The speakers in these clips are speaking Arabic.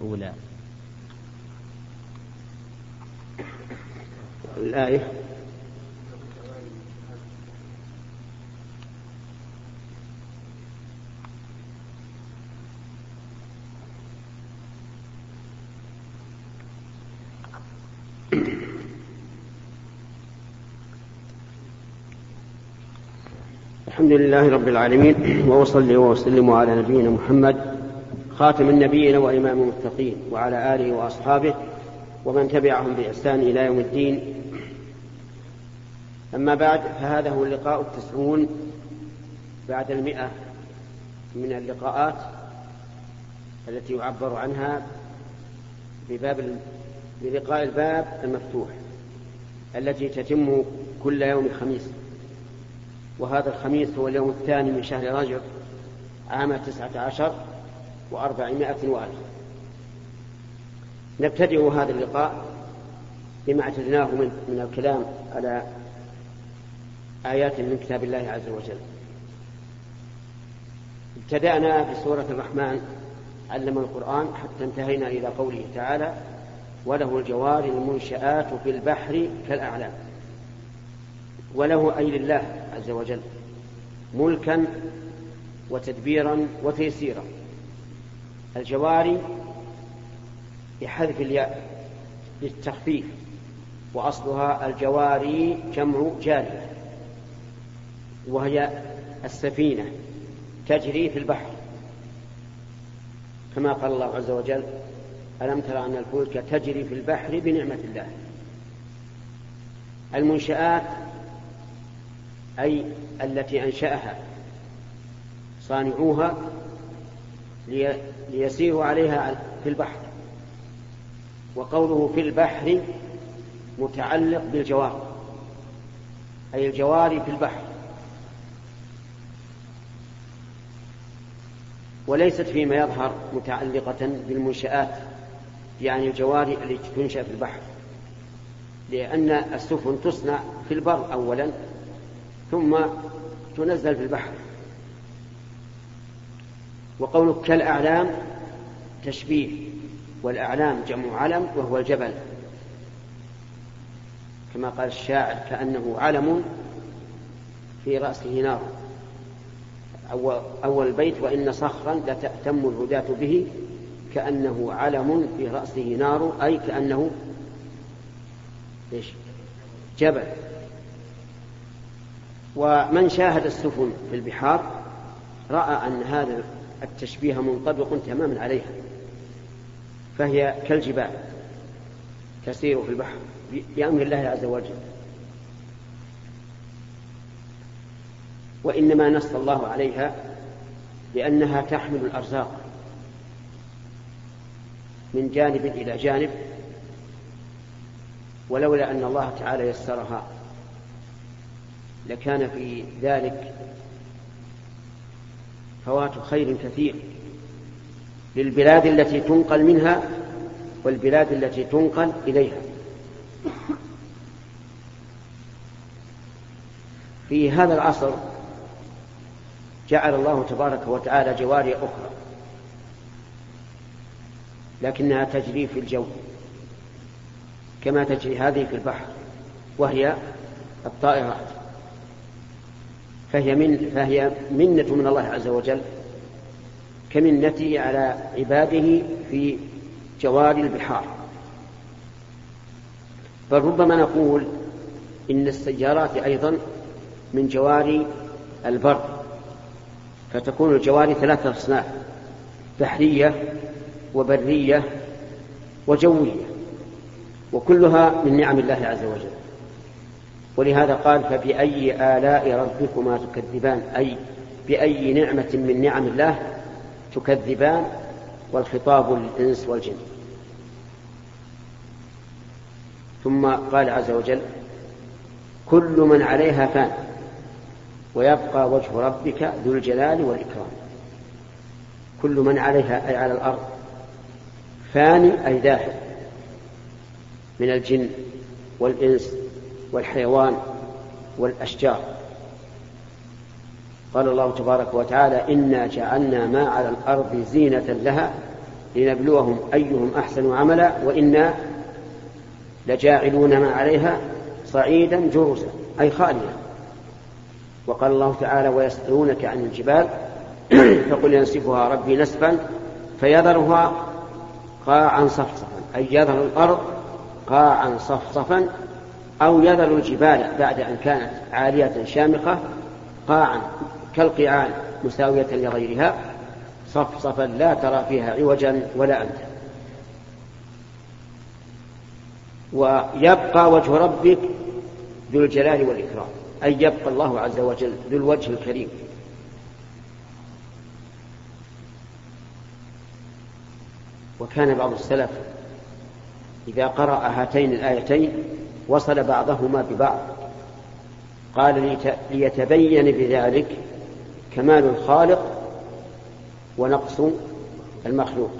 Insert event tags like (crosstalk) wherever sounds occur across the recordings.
الأولى. الآية. الحمد لله رب العالمين وأصلي وأسلم على نبينا محمد خاتم النبيين وإمام المتقين وعلى آله وأصحابه ومن تبعهم بإحسان إلى يوم الدين. أما بعد فهذا هو اللقاء التسعون بعد المئة من اللقاءات التي يعبر عنها بباب بلقاء الباب المفتوح التي تتم كل يوم خميس. وهذا الخميس هو اليوم الثاني من شهر رجب عام تسعة عشر وأربعمائة وألف. نبتدئ هذا اللقاء بما أعتدناه من, من الكلام على آيات من كتاب الله عز وجل. ابتدأنا بسورة الرحمن علم القرآن حتى انتهينا إلى قوله تعالى وله الجوار المنشآت في البحر كالأعلام وله أي لله عز وجل ملكا وتدبيرا وتيسيرا. الجواري بحذف الياء للتخفيف وأصلها الجواري جمع جارية وهي السفينة تجري في البحر. كما قال الله عز وجل ألم ترى أن الفلك تجري في البحر بنعمة الله؟ المنشآت أي التي أنشأها صانعوها ليسيروا عليها في البحر. وقوله في البحر متعلق بالجوار أي الجوار في البحر. وليست فيما يظهر متعلقة بالمنشآت يعني الجواري التي تنشأ في البحر. لأن السفن تصنع في البر أولا ثم تنزل في البحر. وقولك كالأعلام تشبيه والأعلام جمع علم وهو الجبل. كما قال الشاعر كأنه علم في رأسه نار. أول البيت وإن صخرا لتأتم الهداة به كأنه علم في رأسه نار أي كأنه إيش؟ جبل. ومن شاهد السفن في البحار رأى أن هذا التشبيه منطبق تماما عليها فهي كالجبال تسير في البحر بأمر الله عز وجل. وإنما نص الله عليها لأنها تحمل الأرزاق من جانب إلى جانب ولولا أن الله تعالى يسرها لكان في ذلك فوات خير كثير للبلاد التي تنقل منها والبلاد التي تنقل إليها. في هذا العصر جعل الله تبارك وتعالى جواري أخرى لكنها تجري في الجو كما تجري هذه في البحر وهي الطائرات. فهي من فهي منة من الله عز وجل كمنته على عباده في جوار البحار. بل ربما نقول إن السيارات أيضا من جوار البر فتكون الجوار ثلاثة أصناف بحرية وبرية وجوية وكلها من نعم الله عز وجل. ولهذا قال فبأي آلاء ربكما تكذبان؟ أي بأي نعمة من نعم الله تكذبان والخطاب للإنس والجن. ثم قال عز وجل كل من عليها فان ويبقى وجه ربك ذو الجلال والإكرام. كل من عليها أي على الأرض فاني أي ذاهب من الجن والإنس والحيوان والأشجار. قال الله تبارك وتعالى إنا جعلنا ما على الأرض زينة لها لنبلوهم أيهم أحسن عملا وإنا لجاعلون ما عليها صعيدا جرزا أي خاليا. وقال الله تعالى ويسألونك عن الجبال (clears throat) فقل ينسفها ربي نسفا فيذرها قاعا صفصفا أي يذر الأرض قاعا صفصفا أو يذر الجبال بعد أن كانت عالية شامخة قاعا كالقيعان مساوية لغيرها صفصفا لا ترى فيها عوجا ولا أمتا. ويبقى وجه ربك ذو الجلال والإكرام أي يبقى الله عز وجل ذو الوجه الكريم. وكان بعض السلف إذا قرأ هاتين الآيتين وصل بعضهما ببعض. قال ليتبين بذلك كمال الخالق ونقص المخلوق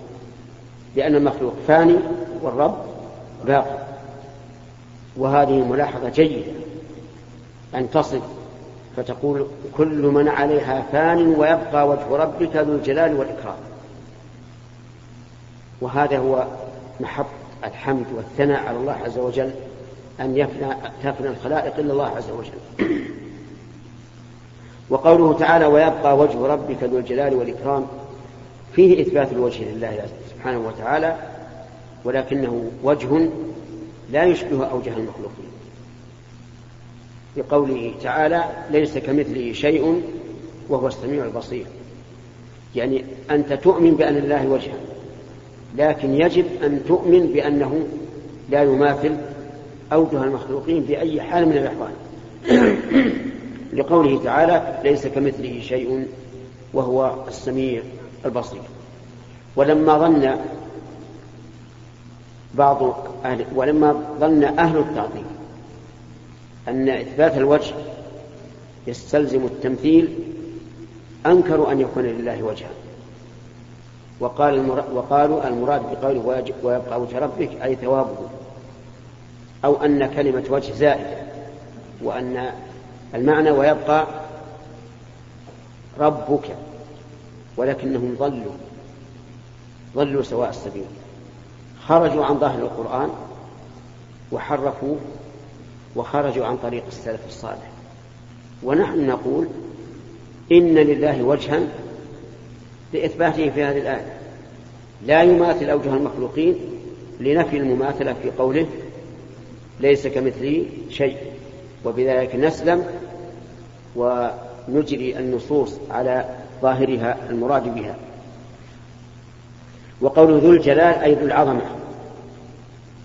لأن المخلوق فاني والرب باقي وهذه ملاحظة جيدة أن تصل فتقول كل من عليها فان ويبقى وجه ربك ذو الجلال والإكرام. وهذا هو محط الحمد والثناء على الله عز وجل أن يفنى تفنى الخلائق إلا الله عز وجل. وقوله تعالى ويبقى وجه ربك ذو الجلال والإكرام فيه إثبات الوجه لله سبحانه وتعالى ولكنه وجه لا يشبه أوجه المخلوقين. بقوله تعالى ليس كمثله شيء وهو السميع البصير يعني أنت تؤمن بأن الله وجها لكن يجب أن تؤمن بأنه لا يماثل أوجه المخلوقين بأي حال من الأحوال. (coughs) لقوله تعالى ليس كمثله شيء وهو السميع البصير. ولما ظن بعض أهل ولما ظن أهل التعطيل أن إثبات الوجه يستلزم التمثيل أنكروا أن يكون لله وجها. وقال المراد وقالوا المراد بقوله ويبقى وجه ربك أي ثوابه. أو أن كلمة وجه زائدة وأن المعنى ويبقى ربك ولكنهم ضلوا ضلوا سواء السبيل. خرجوا عن ظاهر القرآن وحرفوا وخرجوا عن طريق السلف الصالح. ونحن نقول إن لله وجها لإثباته في هذه الآية. لا يماثل أوجه المخلوقين لنفي المماثلة في قوله ليس كمثله شيء. وبذلك نسلم ونجري النصوص على ظاهرها المراد بها. وقول ذو الجلال أي ذو العظمة.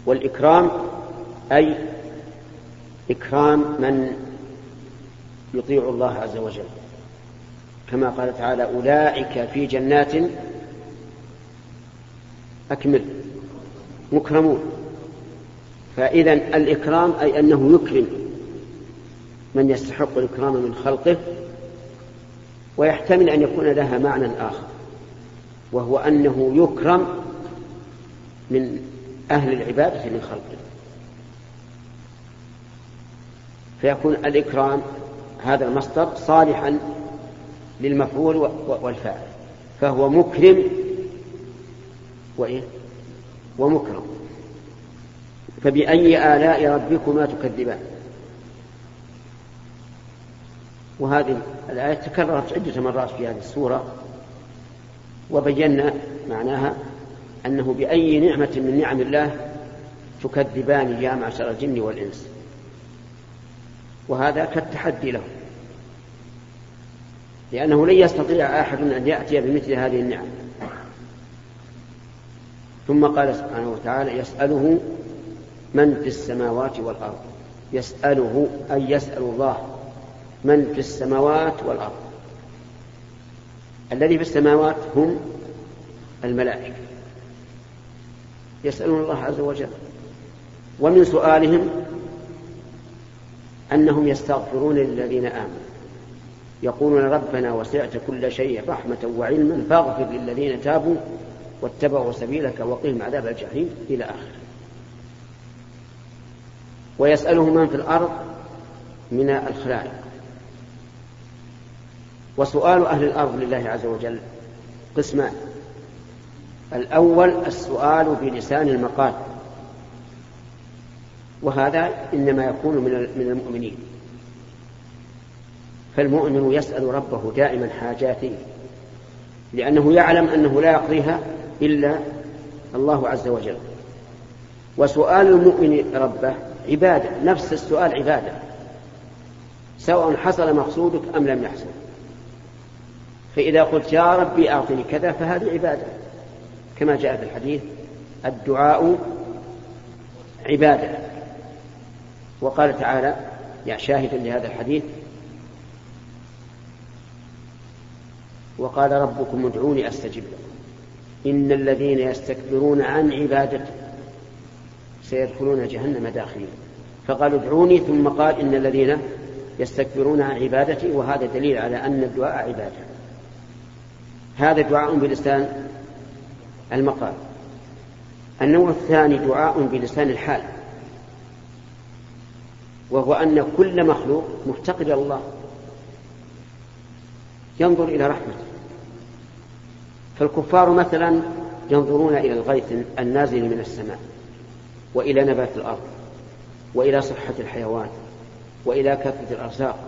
والإكرام أي إكرام من يطيع الله عز وجل. كما قال تعالى أولئك في جنات أكمل مكرمون. فإذا الإكرام أي أنه يكرم من يستحق الإكرام من خلقه ويحتمل أن يكون لها معنى آخر وهو أنه يكرم من أهل العبادة من خلقه. فيكون الإكرام هذا المصدر صالحا للمفعول والفاعل. فهو مكرم وإيه؟ ومكرم. فبأي آلاء ربكما تكذبان. وهذه الآية تكررت عدة مرات في هذه السورة وبينا معناها أنه بأي نعمة من نعم الله تكذبان يا معشر الجن والإنس. وهذا كالتحدي له لأنه لن يستطيع أحد أن يأتي بمثل هذه النعم. ثم قال سبحانه وتعالى يسأله من في السماوات والأرض. يسأله أي يسأل الله من في السماوات والأرض. الذي في السماوات هم الملائكة. يسألون الله عز وجل. ومن سؤالهم أنهم يستغفرون للذين آمنوا. يقولون ربنا وسعت كل شيء رحمة وعلما فاغفر للذين تابوا واتبعوا سبيلك وقهم عذاب الجحيم إلى آخره. ويسأله من في الأرض من الخلائق. وسؤال أهل الأرض لله عز وجل قسمان. الأول السؤال بلسان المقال. وهذا إنما يكون من المؤمنين. فالمؤمن يسأل ربه دائما حاجاته لأنه يعلم أنه لا يقضيها إلا الله عز وجل. وسؤال المؤمن ربه عبادة نفس السؤال عبادة سواء حصل مقصودك أم لم يحصل. فإذا قلت يا ربي أعطني كذا فهذه عبادة. كما جاء في الحديث الدعاء عبادة. وقال تعالى يا شاهدا لهذا الحديث وقال ربكم ادعوني أستجب لكم. إن الذين يستكبرون عن عبادتي سيدخلون جهنم داخلين. فقال ادعوني ثم قال إن الذين يستكبرون عن عبادتي وهذا دليل على أن الدعاء عبادة. هذا دعاء بلسان المقال. النوع الثاني دعاء بلسان الحال وهو أن كل مخلوق مفتقر الله. ينظر إلى رحمته. فالكفار مثلا ينظرون إلى الغيث النازل من السماء وإلى نبات الأرض وإلى صحة الحيوان وإلى كثرة الأرزاق.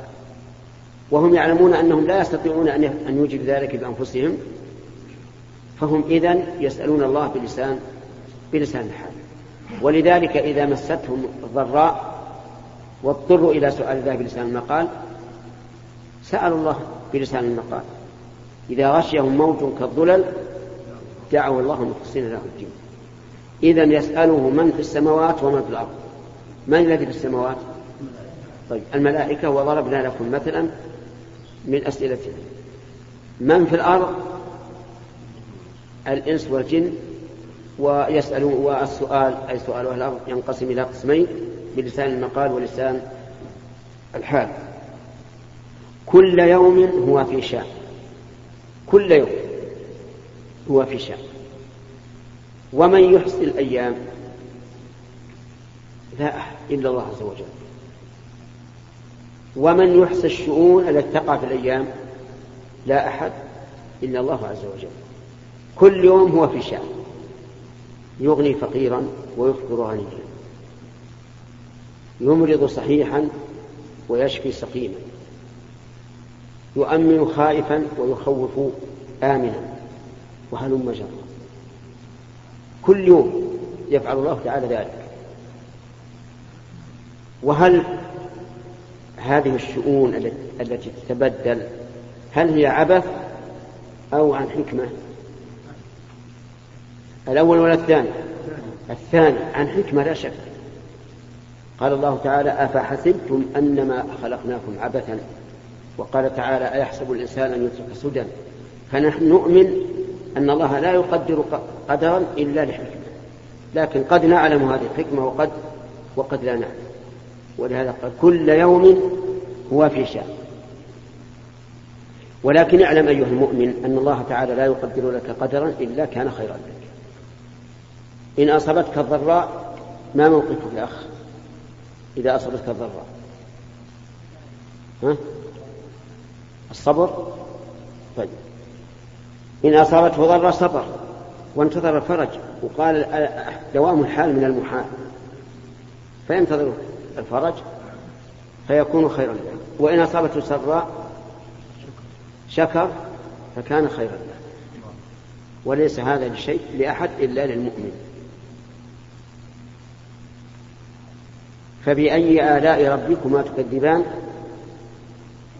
وهم يعلمون أنهم لا يستطيعون أن يوجدوا ذلك بأنفسهم فهم إذن يسألون الله بلسان بلسان الحال. ولذلك إذا مستهم ضراء واضطروا إلى سؤال الله بلسان المقال سألوا الله بلسان المقال إذا غشيهم موج كالظلل دعوا الله مخلصين له الدين. إذا يسأله من في السماوات ومن في الأرض. من الذي في السماوات؟ طيب الملائكة وضربنا لكم مثلا من أسئلتهم من في الأرض؟ الإنس والجن. ويسألون والسؤال أي سؤال أهل الأرض ينقسم إلى قسمين بلسان المقال ولسان الحال كل يوم هو في شأن. كل يوم هو في شأن. ومن يحصي الأيام لا أحد إلا الله عز وجل. ومن يحصي الشؤون التي تقع في الأيام لا أحد إلا الله عز وجل. كل يوم هو في شأن. يغني فقيرا ويفطر غنيا يمرض صحيحا ويشفي سقيما. يؤمن خائفا ويخوف آمنا. وهلم جرا. كل يوم يفعل الله تعالى ذلك. وهل هذه الشؤون التي تتبدل هل هي عبث أو عن حكمة؟ الأول ولا الثاني؟ الثاني عن حكمة لا شك. قال الله تعالى أفحسبتم أنما خلقناكم عبثا وقال تعالى أيحسب الإنسان أن يترك سدى؟ فنحن نؤمن أن الله لا يقدر قدرا إلا لحكمة. لكن قد نعلم هذه الحكمة وقد وقد لا نعلم. ولهذا قال كل يوم هو في شأن. ولكن اعلم أيها المؤمن أن الله تعالى لا يقدر لك قدرا إلا كان خيرا لك. إن أصابتك الضراء ما موقفك يا أخ؟ إذا أصابتك الضراء. ها؟ الصبر؟ طيب. إن أصابته ضرة صبر وانتظر الفرج وقال دوام الحال من المحال. فينتظر الفرج فيكون خيرا له. وإن أصابته سراء شكر فكان خيرا له. وليس هذا لشيء لأحد إلا للمؤمن. فبأي آلاء ربكما تكذبان؟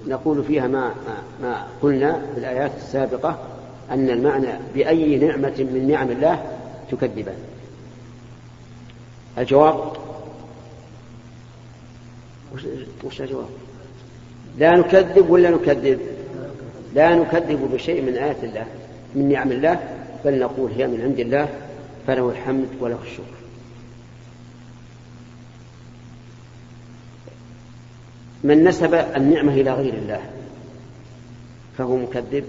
نقول فيها ما ما قلنا في الآيات السابقة أن المعنى بأي نعمة من نعم الله تكذبان. الجواب؟ وش الجواب؟ لا نكذب ولا نكذب. لا نكذب بشيء من آيات الله من نعم الله بل نقول هي من عند الله فله الحمد وله الشكر. من نسب النعمة إلى غير الله. فهو مكذب.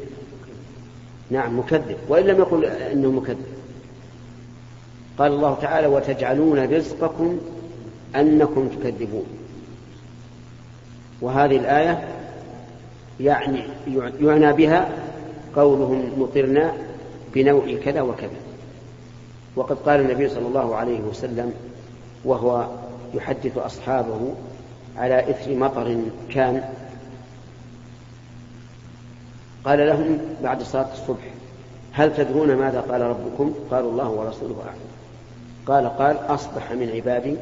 نعم مكذب. وإن لم يقل إنه مكذب. قال الله تعالى وتجعلون رزقكم أنكم تكذبون. وهذه الآية يعني يعنى بها قولهم مطرنا بنوع كذا وكذا. وقد قال النبي صلى الله عليه وسلم وهو يحدث أصحابه على إثر مطر كان. قال لهم بعد صلاة الصبح هل تدرون ماذا قال ربكم؟ قالوا الله ورسوله أعلم. قال قال أصبح من عبادي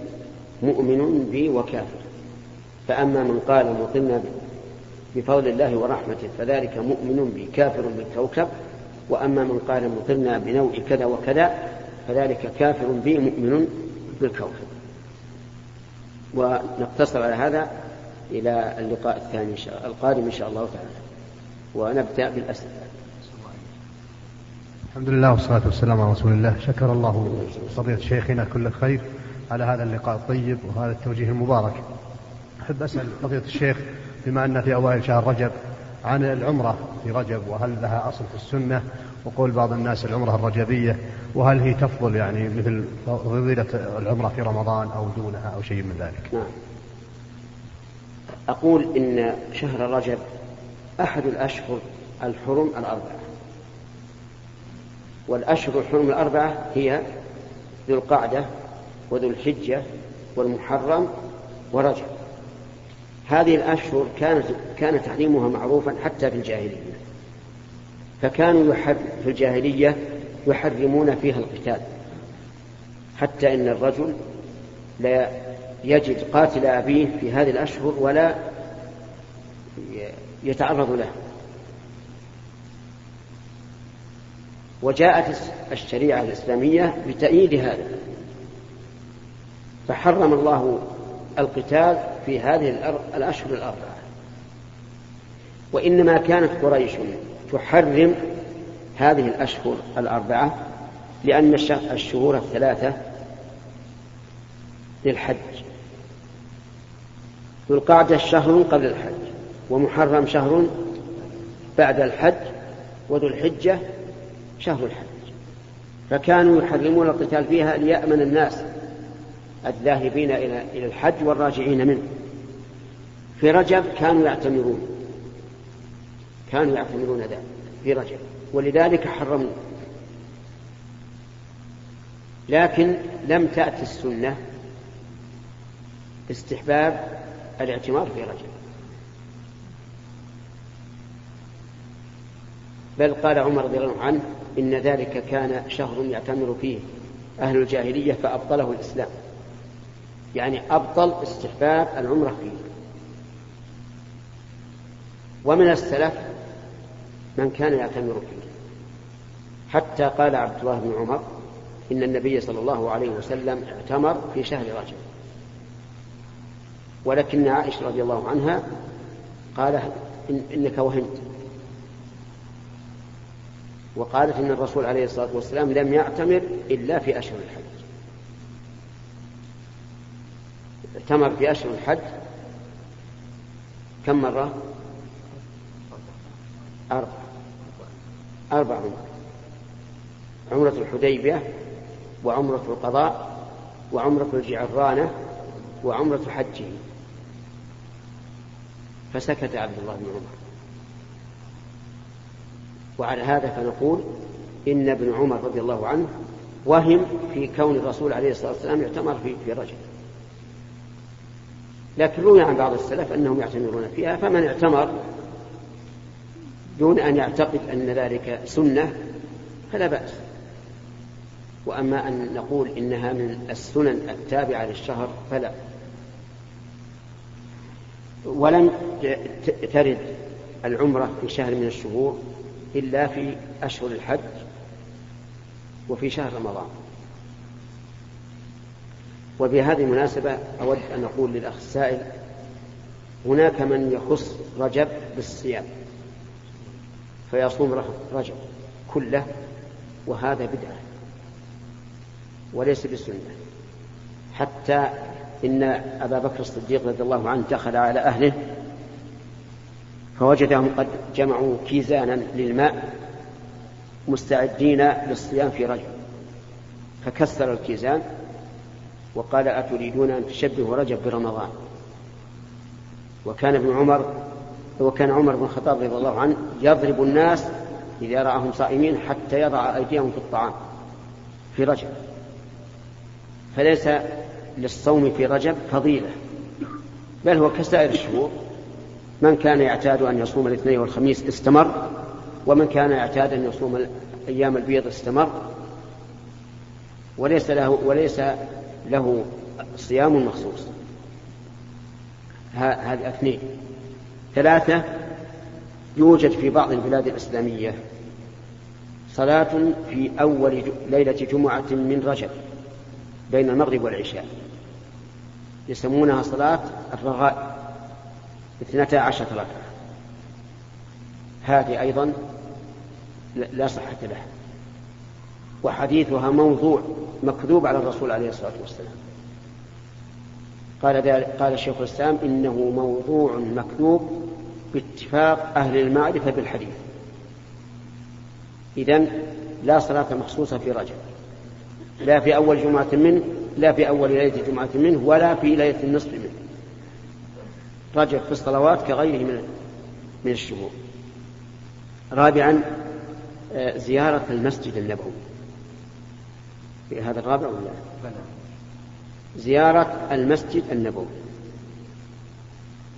مؤمن بي وكافر. فأما من قال مطلنا بفضل الله ورحمته فذلك مؤمن بي كافر بالكوكب. وأما من قال مطرنا بنوع كذا وكذا فذلك كافر بي مؤمن بالكوكب. ونقتصر على هذا إلى اللقاء الثاني إن شاء القادم إن شاء الله تعالى. ونبدأ بالأسئلة. الحمد لله والصلاة والسلام على رسول الله. شكر الله فضيلة شيخنا كل خير على هذا اللقاء الطيب وهذا التوجيه المبارك. أحب أسأل فضيلة الشيخ بما أن في أوائل شهر رجب عن العمرة في رجب وهل لها أصل في السنة؟ وقول بعض الناس العمرة الرجبية وهل هي تفضل يعني مثل فضيلة العمرة في رمضان أو دونها أو شيء من ذلك؟ نعم. أقول إن شهر رجب أحد الأشهر الحرم الأربعة. والأشهر الحرم الأربعة هي ذو القعدة وذو الحجة والمحرم ورجب. هذه الأشهر كانت كان تحريمها معروفا حتى في الجاهلية. فكانوا في الجاهلية يحرمون فيها القتال. حتى إن الرجل لا يجد قاتل أبيه في هذه الأشهر ولا يتعرض له. وجاءت الشريعة الإسلامية بتأييد هذا. فحرم الله القتال في هذه الأشهر الأربعة. وإنما كانت قريش تحرم هذه الأشهر الأربعة لأن الشهور الثلاثة للحج. ذو القعدة شهر قبل الحج ومحرم شهر بعد الحج وذو الحجة شهر الحج. فكانوا يحرمون القتال فيها ليأمن الناس الذاهبين إلى الحج والراجعين منه. في رجب كانوا يعتمرون. كانوا يعتمرون ذلك في رجب. ولذلك حرموا. لكن لم تأتي السنة استحباب الاعتمار في رجب. بل قال عمر رضي الله عنه إن ذلك كان شهر يعتمر فيه أهل الجاهلية فأبطله الإسلام. يعني أبطل استحباب العمرة فيه. ومن السلف من كان يعتمر فيه. حتى قال عبد الله بن عمر إن النبي صلى الله عليه وسلم اعتمر في شهر رجب. ولكن عائشة رضي الله عنها قال إن إنك وهمت. وقالت إن الرسول عليه الصلاة والسلام لم يعتمر إلا في أشهر الحج. اعتمر في أشهر الحج كم مرة؟ أربع أربع عمر. عمرة الحديبية وعمرة القضاء وعمرة الجعرانة وعمرة حجه. فسكت عبد الله بن عمر. وعلى هذا فنقول إن ابن عمر رضي الله عنه وهم في كون الرسول عليه الصلاة والسلام يعتمر في في رجل. لكن روي عن بعض السلف أنهم يعتمرون فيها فمن اعتمر دون أن يعتقد أن ذلك سنة فلا بأس. وأما أن نقول إنها من السنن التابعة للشهر فلا. ولم ترد العمرة في شهر من الشهور إلا في أشهر الحج وفي شهر رمضان. وبهذه المناسبة أود أن أقول للأخ السائل هناك من يخص رجب بالصيام. فيصوم رجب كله وهذا بدعة وليس بسنة حتى إن أبا بكر الصديق رضي الله عنه دخل على أهله فوجدهم قد جمعوا كيزانا للماء مستعدين للصيام في رجب. فكسر الكيزان وقال أتريدون أن تشبهوا رجب برمضان؟ وكان ابن عمر وكان عمر بن الخطاب رضي الله عنه يضرب الناس إذا رآهم صائمين حتى يضع أيديهم في الطعام في رجب. فليس للصوم في رجب فضيلة بل هو كسائر الشهور. من كان يعتاد أن يصوم الاثنين والخميس استمر ومن كان يعتاد أن يصوم أيام البيض استمر. وليس له وليس له صيام مخصوص. هذه اثنين. ثلاثة يوجد في بعض البلاد الإسلامية صلاة في أول ليلة جمعة من رجب بين المغرب والعشاء. يسمونها صلاة الرغائب اثنتا عشرة ركعة. هذه أيضا لا صحة لها. وحديثها موضوع مكذوب على الرسول عليه الصلاة والسلام. قال قال الشيخ الإسلام إنه موضوع مكذوب باتفاق أهل المعرفة بالحديث. إذن لا صلاة مخصوصة في رجب. لا في أول جمعة منه لا في أول ليلة جمعة منه ولا في ليلة النصف منه. رجب في الصلوات كغيره من من الشهور. رابعا آه، زيارة المسجد النبوي. في هذا الرابع ولا زيارة المسجد النبوي.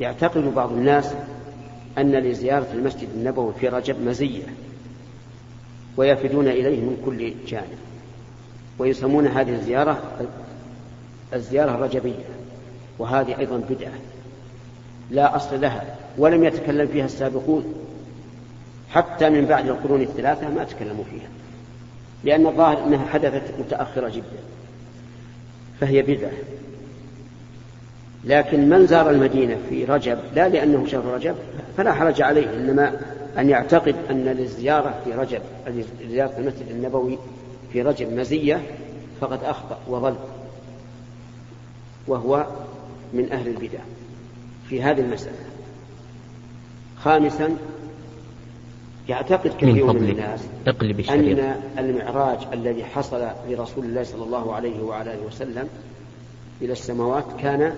يعتقد بعض الناس أن لزيارة المسجد النبوي في رجب مزية ويفدون إليه من كل جانب ويسمون هذه الزيارة الزيارة الرجبية وهذه أيضا بدعة. لا أصل لها ولم يتكلم فيها السابقون. حتى من بعد القرون الثلاثة ما تكلموا فيها لأن الظاهر أنها حدثت متأخرة جدا. فهي بدعة. لكن من زار المدينة في رجب لا لأنه شهر رجب فلا حرج عليه إنما أن يعتقد أن للزيارة في رجب زيارة المسجد النبوي في رجب مزية فقد أخطأ وظل وهو من أهل البدع في هذه المسألة. خامسا يعتقد كثير من, من الناس اقلب أن المعراج الذي حصل لرسول الله صلى الله عليه وعلى آله وسلم إلى السماوات كان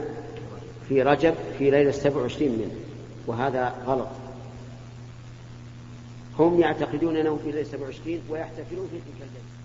في رجب في ليلة 27 منه وهذا غلط. هم يعتقدون أنه في ليلة 27 ويحتفلون في تلك الليلة.